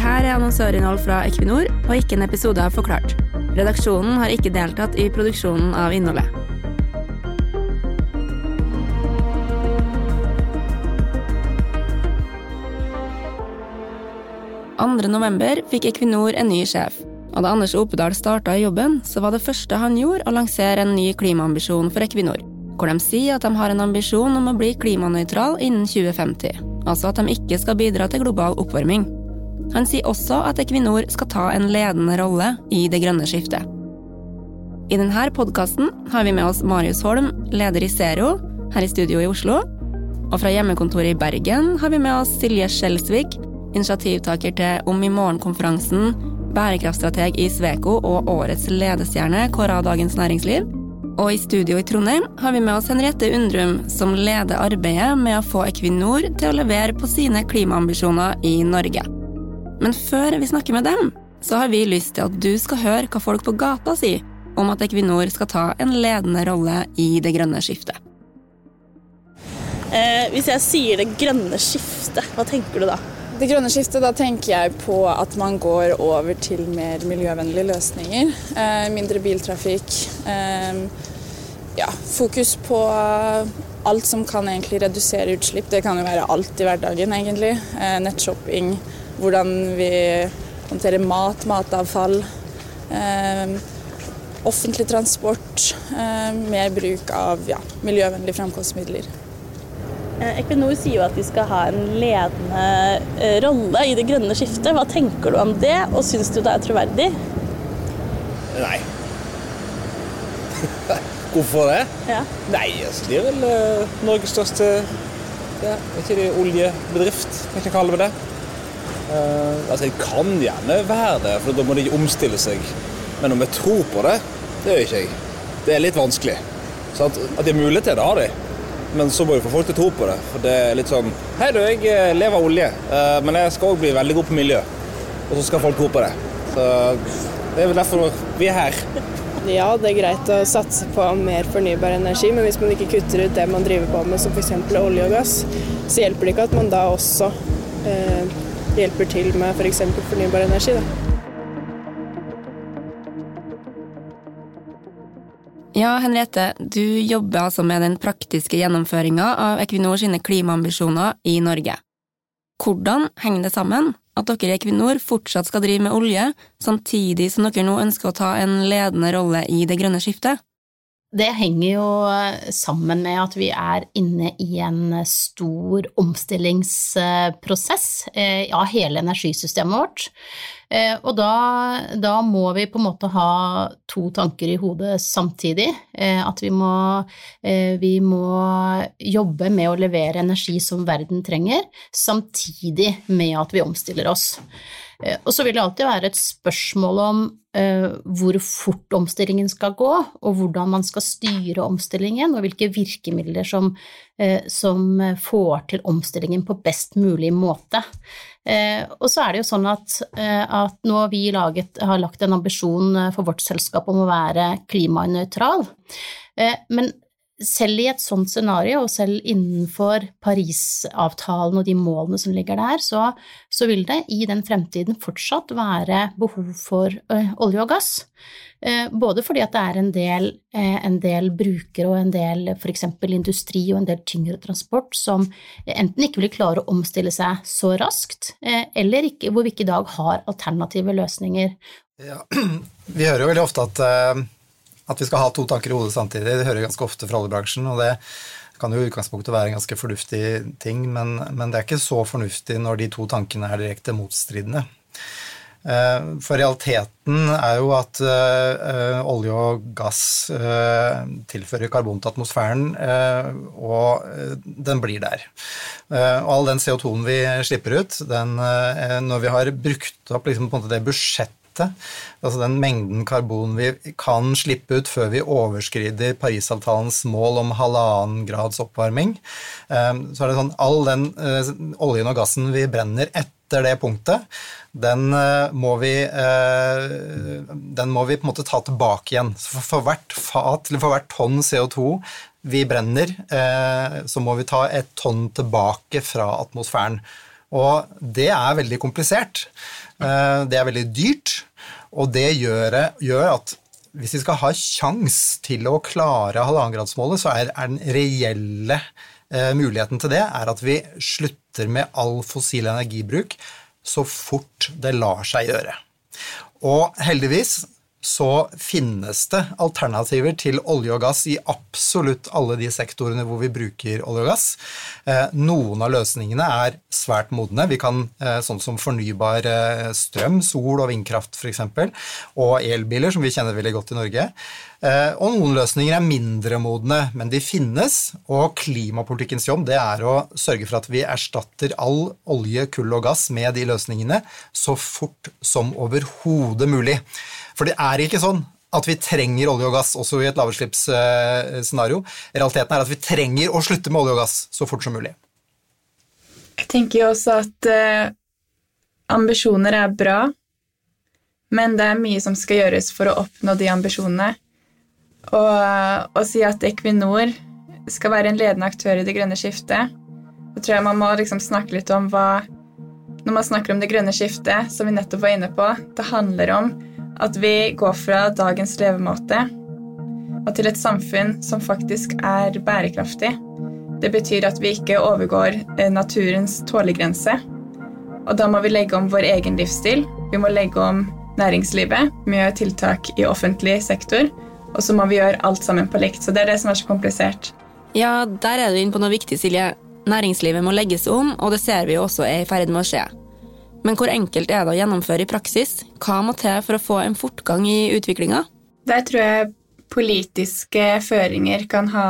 Det her er annonsørinnhold fra Equinor og ikke en episode av Forklart. Redaksjonen har ikke deltatt i produksjonen av innholdet. november fikk Equinor en ny sjef, og da Anders Opedal starta i jobben, så var det første han gjorde å lansere en ny klimaambisjon for Equinor, hvor de sier at de har en ambisjon om å bli klimanøytral innen 2050, altså at de ikke skal bidra til global oppvarming. Han sier også at Equinor skal ta en ledende rolle i det grønne skiftet. I denne podkasten har vi med oss Marius Holm, leder i Zero, her i studio i Oslo. Og fra hjemmekontoret i Bergen har vi med oss Silje Skjelsvik, initiativtaker til Om i morgen-konferansen, bærekraftstrateg i Sveko og årets ledestjerne kåra Dagens Næringsliv. Og i studio i Trondheim har vi med oss Henriette Undrum, som leder arbeidet med å få Equinor til å levere på sine klimaambisjoner i Norge. Men før vi snakker med dem, så har vi lyst til at du skal høre hva folk på gata sier om at Equinor skal ta en ledende rolle i det grønne skiftet. Eh, hvis jeg sier det grønne skiftet, hva tenker du da? Det grønne skiftet, da tenker jeg på at man går over til mer miljøvennlige løsninger. Eh, mindre biltrafikk. Eh, ja, fokus på alt som kan egentlig redusere utslipp. Det kan jo være alt i hverdagen, egentlig. Eh, nettshopping, hvordan vi håndterer mat, matavfall. Eh, offentlig transport. Eh, mer bruk av ja, miljøvennlige framkomstmidler. Eh, Equinor sier jo at de skal ha en ledende eh, rolle i det grønne skiftet. Hva tenker du om det, og syns du det er troverdig? Nei. Hvorfor det? Ja. Nei, altså, de er vel uh, Norges største ja, ikke det oljebedrift, kan jeg kalle det. Uh, altså, De kan gjerne være det, for da må de omstille seg. Men om jeg tror på det, det gjør ikke jeg. Det er litt vanskelig. Så at, at de har mulighet til det, har de. Men så må vi få folk til å tro på det. For det er litt sånn Hei, du, jeg eh, lever av olje, uh, men jeg skal òg bli veldig god på miljø. Og så skal folk tro på det. Så det er vel derfor vi er her. Ja, det er greit å satse på mer fornybar energi, men hvis man ikke kutter ut det man driver på med, som f.eks. olje og gass, så hjelper det ikke at man da også eh, hjelper til med f.eks. For fornybar energi. Da. Ja, Henriette, du jobber altså med den praktiske gjennomføringa av Equinor sine klimaambisjoner i Norge. Hvordan henger det sammen at dere i Equinor fortsatt skal drive med olje, samtidig som dere nå ønsker å ta en ledende rolle i det grønne skiftet? Det henger jo sammen med at vi er inne i en stor omstillingsprosess eh, av hele energisystemet vårt. Eh, og da, da, må vi på en måte ha to tanker i hodet samtidig. Eh, at vi må, vi må jobbe med å levere energi som verden trenger, samtidig med at vi omstiller oss. Og så vil det alltid være et spørsmål om hvor fort omstillingen skal gå, og hvordan man skal styre omstillingen, og hvilke virkemidler som, som får til omstillingen på best mulig måte. Eh, og så er det jo sånn at, eh, at nå vi laget, har lagt en ambisjon eh, for vårt selskap om å være klimanøytral. Men selv i et sånt scenario, og selv innenfor Parisavtalen og de målene som ligger der, så, så vil det i den fremtiden fortsatt være behov for olje og gass. Eh, både fordi at det er en del, eh, en del brukere og en del f.eks. industri og en del tyngre transport som enten ikke vil klare å omstille seg så raskt, eh, eller ikke, hvor vi ikke i dag har alternative løsninger. Ja, vi hører jo veldig ofte at, at vi skal ha to tanker i hodet samtidig. Det hører ganske ofte fra oljebransjen. og det kan jo i utgangspunktet være en ganske fornuftig ting, men, men, det er ikke så fornuftig når de to tankene er direkte motstridende. Eh, for realiteten er jo at uh, olje og gass uh, tilfører karbon til atmosfæren, og den blir der. og all den CO2-en vi slipper ut, den, når vi har brukt opp liksom, det budsjettet altså den mengden karbon vi kan slippe ut før vi overskrider Parisavtalens mål om halvannen grads oppvarming. Så er det sånn all den oljen og gassen vi brenner etter det punktet, den eh, må vi, eh, den må vi på en måte ta tilbake igjen. For, hvert fat, for hvert tonn CO2 vi brenner, eh, så må vi ta et tonn tilbake fra atmosfæren. Og det er veldig komplisert. Eh, det er veldig dyrt, og det gjør, gjør at hvis vi skal ha kjangs til å klare halvannengradsmålet, så er, er den reelle eh, muligheten til det at vi slutter med all fossil energibruk så fort det lar seg gjøre. Og heldigvis så finnes det alternativer til olje og gass i absolutt alle de sektorene hvor vi bruker olje og gass. Eh, noen av løsningene er svært modne. Vi kan eh, sånn som fornybar eh, strøm, sol og vindkraft f.eks., og elbiler, som vi kjenner veldig godt i Norge. Og noen løsninger er mindre modne, men de finnes, og klimapolitikkens jobb det er å sørge for at vi erstatter all olje, kull og gass med de løsningene så fort som overhodet mulig. For det er ikke sånn at vi trenger olje og gass også i et lavutslippsscenario. Realiteten er at vi trenger å slutte med olje og gass så fort som mulig. Jeg tenker jo også at eh, ambisjoner er bra, men det er mye som skal gjøres for å oppnå de ambisjonene. Og uh, å si at Equinor skal være en ledende aktør i det grønne skiftet, så tror jeg man må liksom snakke litt om hva Når man snakker om det grønne skiftet, som vi nettopp var inne på, det handler om at vi går fra dagens levemåte og til et samfunn som faktisk er bærekraftig. Det betyr at vi ikke overgår eh, naturens tålegrense. Og da må vi legge om vår egen livsstil. Vi må legge om næringslivet med tiltak i offentlig sektor. Og så må vi gjøre alt sammen på likt. Så det er det som er så komplisert. Ja, der er du inne på noe viktig, Silje. Næringslivet må legges om, og det ser vi jo også er i ferd med å skje. Men hvor enkelt er det å gjennomføre i praksis? Hva må til for å få en fortgang i utviklinga? Der tror jeg politiske føringer kan ha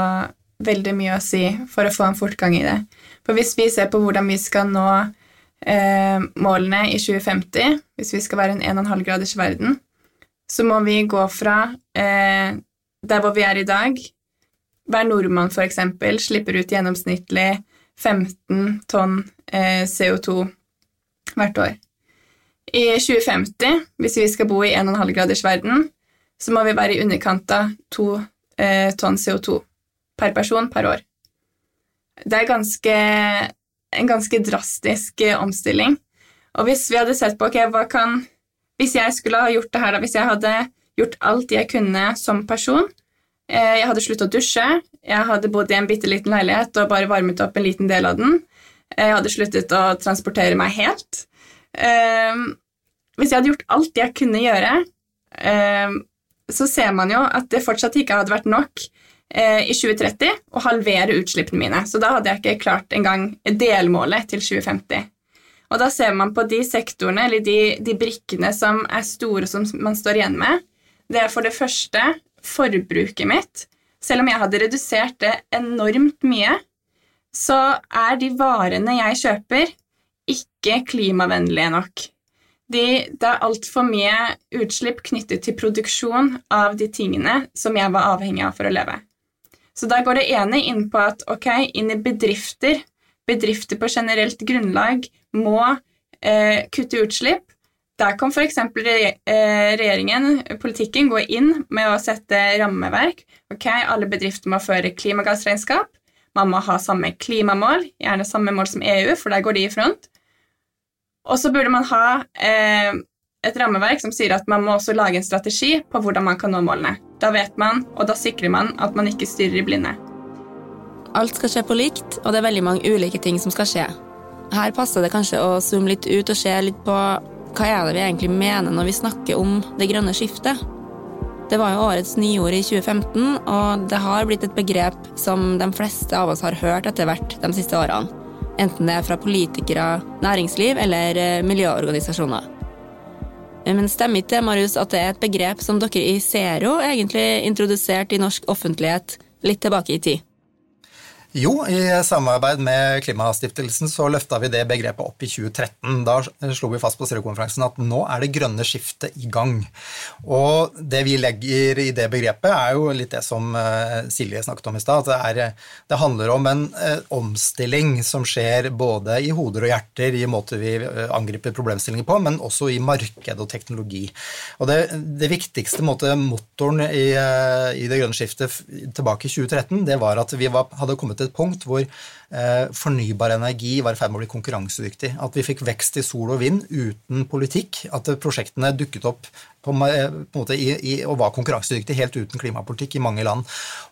veldig mye å si for å få en fortgang i det. For hvis vi ser på hvordan vi skal nå eh, målene i 2050, hvis vi skal være en 1,5 graders verden, så må vi gå fra eh, der hvor vi er i dag Hver nordmann, eksempel, slipper ut gjennomsnittlig 15 tonn eh, CO2 hvert år. I 2050, hvis vi skal bo i 1,5 graders verden, så må vi være i underkant av to eh, tonn CO2 per person per år. Det er ganske, en ganske drastisk eh, omstilling. Og hvis vi hadde sett på ok, hva kan Hvis jeg skulle ha gjort det her, da, hvis jeg hadde gjort alt jeg kunne som person eh, Jeg hadde sluttet å dusje, jeg hadde bodd i en bitte liten leilighet og bare varmet opp en liten del av den. Jeg hadde sluttet å transportere meg helt. Um, hvis jeg hadde gjort alt jeg kunne gjøre, um, så ser man jo at det fortsatt ikke hadde vært nok uh, i 2030 å halvere utslippene mine. Så da hadde jeg ikke klart engang delmålet til 2050. Og da ser man på de sektorene, eller de, de brikkene som er store, som man står igjen med. Det er for det første forbruket mitt. Selv om jeg hadde redusert det enormt mye, så er de varene jeg kjøper, ikke klimavennlige nok. De, det er altfor mye utslipp knyttet til produksjon av de tingene som jeg var avhengig av for å leve. Så da går det ene inn på at ok, inn i bedrifter, bedrifter på generelt grunnlag må eh, kutte utslipp. Der kan f.eks. Eh, regjeringen, politikken, gå inn med å sette rammeverk. Ok, Alle bedrifter må føre klimagassregnskap. Man må ha samme klimamål, gjerne samme mål som EU, for der går de i front. Og så burde man ha eh, et rammeverk som sier at man må også lage en strategi på hvordan man kan nå målene. Da vet man, og da sikrer man at man ikke styrer i blinde. Alt skal skje på likt, og det er veldig mange ulike ting som skal skje. Her passer det kanskje å zoome litt ut og se litt på hva er det vi egentlig mener når vi snakker om det grønne skiftet. Det var jo årets nyord i 2015, og det har blitt et begrep som de fleste av oss har hørt etter hvert de siste årene. Enten det er fra politikere, næringsliv eller eh, miljøorganisasjoner. Men stemmer ikke det, Marius, at det er et begrep som dere i Zero egentlig introduserte i norsk offentlighet litt tilbake i tid? Jo, i samarbeid med Klimastiftelsen så løfta vi det begrepet opp i 2013. Da slo vi fast på Zero-konferansen at nå er det grønne skiftet i gang. Og det vi legger i det begrepet, er jo litt det som eh, Silje snakket om i stad. At det, det, handler om en eh, omstilling som skjer både i hoder og hjerter, i måter vi eh, angriper problemstillinger på, men også i marked og teknologi. Og det, det viktigste måte, motoren i, i, det grønne skiftet tilbake i 2013, det var at vi var, hadde kommet til et punkt hvor eh, fornybar energi var i ferd med å bli konkurransedyktig. At vi fikk vekst i sol og vind uten politikk. At prosjektene dukket opp på, på en måte i, i, og var konkurransedyktige helt uten klimapolitikk i mange land.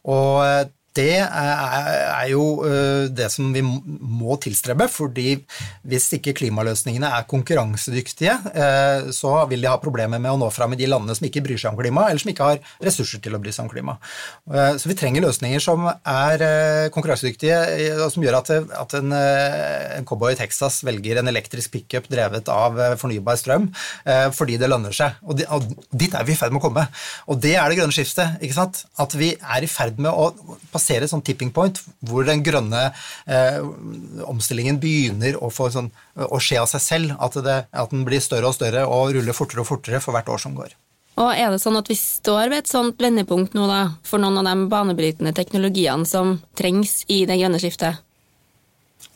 Og det er jo øh, det som vi må tilstrebe, fordi hvis ikke klimaløsningene er konkurransedyktige, øh, så vil de ha problemer med å nå fram i de landene som ikke bryr seg om klima, eller som ikke har ressurser til å bry seg om klima. Øh, så vi trenger løsninger som er konkurransedyktige, og som gjør at, en, cowboy i Texas velger en elektrisk pickup drevet av fornybar strøm fordi det lønner seg. Og dit er vi i ferd med å komme. Og det er det grønne skiftet. ikke sant? At vi er i ferd med å passere passere et sånn tipping point hvor den grønne eh, omstillingen begynner å, sånn, å, skje av seg selv. At, det, at den blir større og større og ruller fortere og fortere for hvert år som går. Og er det sånn at vi står ved et sånt vendepunkt nå da, for noen av de banebrytende teknologiene som trengs i det grønne skiftet?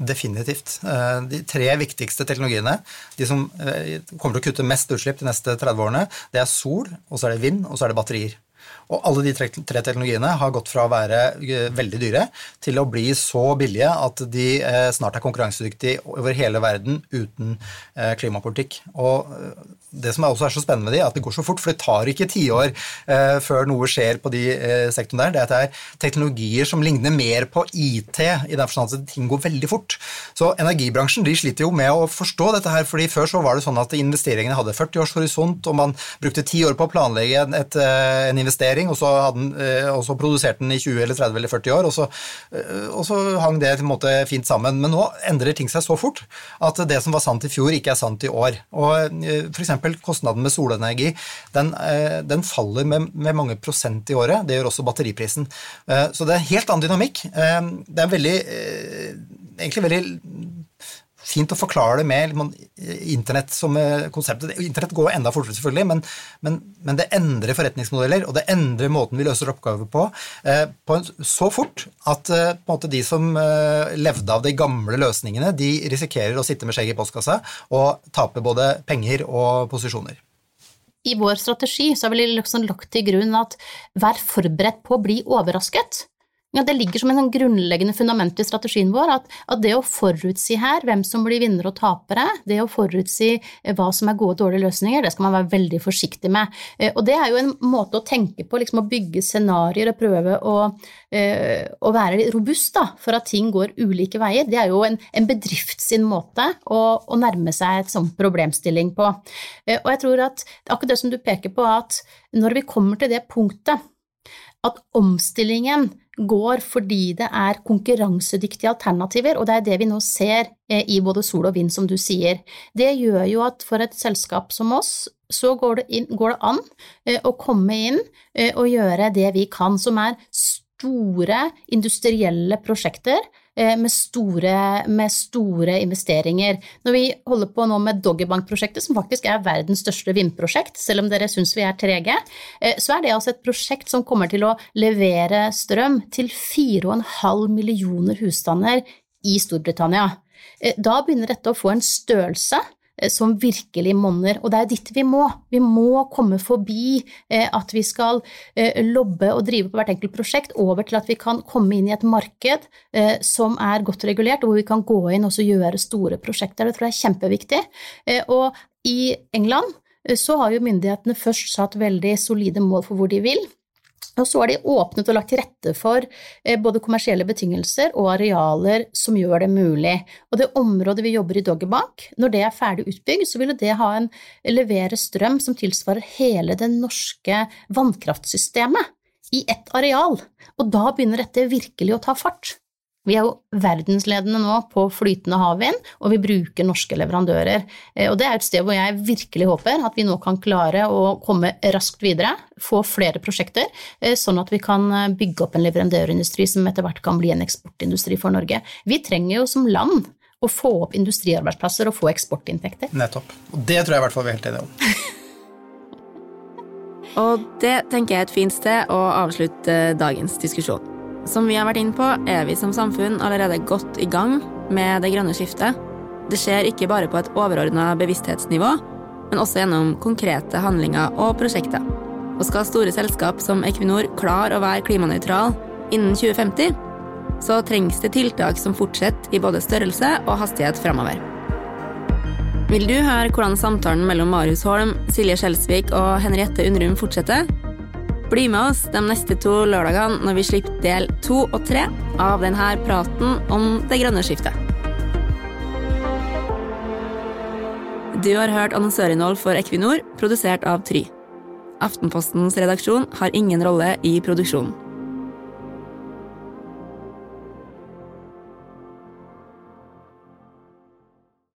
Definitivt. Eh, de tre viktigste teknologiene, de som eh, kommer til å kutte mest utslipp de neste 30 årene, det er sol, og så er det vind, og så er det batterier. Og alle de tre, teknologiene har gått fra å være eh, veldig dyre til å bli så billige at de eh, snart er konkurransedyktige over hele verden uten eh, klimapolitikk. Og det som også er så spennende med de, er at det går så fort, for det tar ikke tiår eh, før noe skjer på de sektorene der. Det er teknologier som ligner mer på IT, i den forstand at ting går veldig fort. Så energibransjen de sliter jo med å forstå dette her, fordi før så var det sånn at investeringene hadde 40 års horisont, og man brukte ti år på å planlegge en investering, og så, den, eh, og så, produserte den i 20 eller 30 eller 40 år, og så, eh, og så hang det til en måte fint sammen. Men nå endrer ting seg så fort at det som var sant i fjor, ikke er sant i år. Og for eksempel kostnaden med solenergi den, eh, den faller med, med, mange prosent i året. Det gjør også batteriprisen. Eh, så det er helt annen dynamikk. Eh, det er veldig, egentlig veldig fint å forklare det med internett som konseptet. Internett går enda fortere, selvfølgelig, men, men, men, det endrer forretningsmodeller, og det endrer måten vi løser oppgaver på, på en, så fort at måte, de som levde av de gamle løsningene, de risikerer å sitte med skjegget i postkassa og tape både penger og posisjoner. I vår strategi så har vi liksom lagt til grunn at vær forberedt på å bli overrasket. Ja, det ligger som en sånn grunnleggende fundament i strategien vår at, at, det å forutsi her hvem som blir vinnere og tapere, det å forutsi eh, hva som er gode og dårlige løsninger, det skal man være veldig forsiktig med. Eh, og det er jo en måte å tenke på, liksom å bygge scenarioer og prøve å, eh, å være robust da, for at ting går ulike veier. Det er jo en, en bedrift sin måte å, å, nærme seg et sånt problemstilling på. Og jeg tror at akkurat det som du peker på, at når vi kommer til det punktet at omstillingen går fordi det er konkurransedyktige alternativer, og det er det vi nå ser eh, i både sol og vind, som du sier. Det gjør jo at for et selskap som oss, så går det, inn, går det an eh, å komme inn eh, og gjøre det vi kan, som er store industrielle prosjekter med store, med store, investeringer. Når vi holder på nå med Doggerbank-prosjektet, som faktisk er verdens største vindprosjekt, selv om dere syns vi er trege, eh, så er det altså et prosjekt som kommer til å levere strøm til 4,5 millioner husstander i Storbritannia. Eh, da begynner dette å få en størrelse Eh, som virkelig monner. Og det er dit vi må. Vi må komme forbi eh, at vi skal eh, lobbe og drive på hvert enkelt prosjekt, over til at vi kan komme inn i et marked som er godt regulert, og hvor vi kan gå inn og gjøre store prosjekter. Det tror jeg er kjempeviktig. Og i England så har jo myndighetene først satt veldig solide mål for hvor de vil. Og så har de åpnet og lagt til rette for eh, både kommersielle betingelser og arealer som gjør det mulig. Og det området vi jobber i Doggerbank, når det er ferdig utbygd, så vil det ha en, levere strøm som tilsvarer hele det norske vannkraftsystemet i ett areal. Og da begynner dette virkelig å ta fart. Vi er jo verdensledende nå på flytende havvind, og vi bruker norske leverandører. Eh, og det er et sted hvor jeg virkelig håper at vi nå kan klare å komme raskt videre, få flere prosjekter, eh, sånn at vi kan eh, bygge opp en leverandørindustri som etter hvert kan bli en eksportindustri for Norge. Vi trenger jo som land å få opp industriarbeidsplasser og få eksportinntekter. Nettopp. Og det tror jeg i hvert fall vi er helt enige om. og det tenker jeg er et fint sted å avslutte dagens diskusjon. Som vi har vært inne på, er vi som samfunn allerede godt i gang med det grønne skiftet. Det skjer ikke bare på et overordna bevissthetsnivå, men også gjennom konkrete handlinger og prosjekter. Og skal store selskap som Equinor klare å være klimanøytral innen 2050, så trengs det tiltak som fortsetter i både størrelse og hastighet framover. Vil du høre hvordan samtalen mellom Marius Holm, Silje Skjelsvik og Henriette Undrum fortsetter? Bli med oss de neste to lørdagene når vi slipper del to og tre av denne praten om det grønne skiftet. Du har hørt annonsørinnhold for Equinor, produsert av Try. Aftenpostens redaksjon har ingen rolle i produksjonen.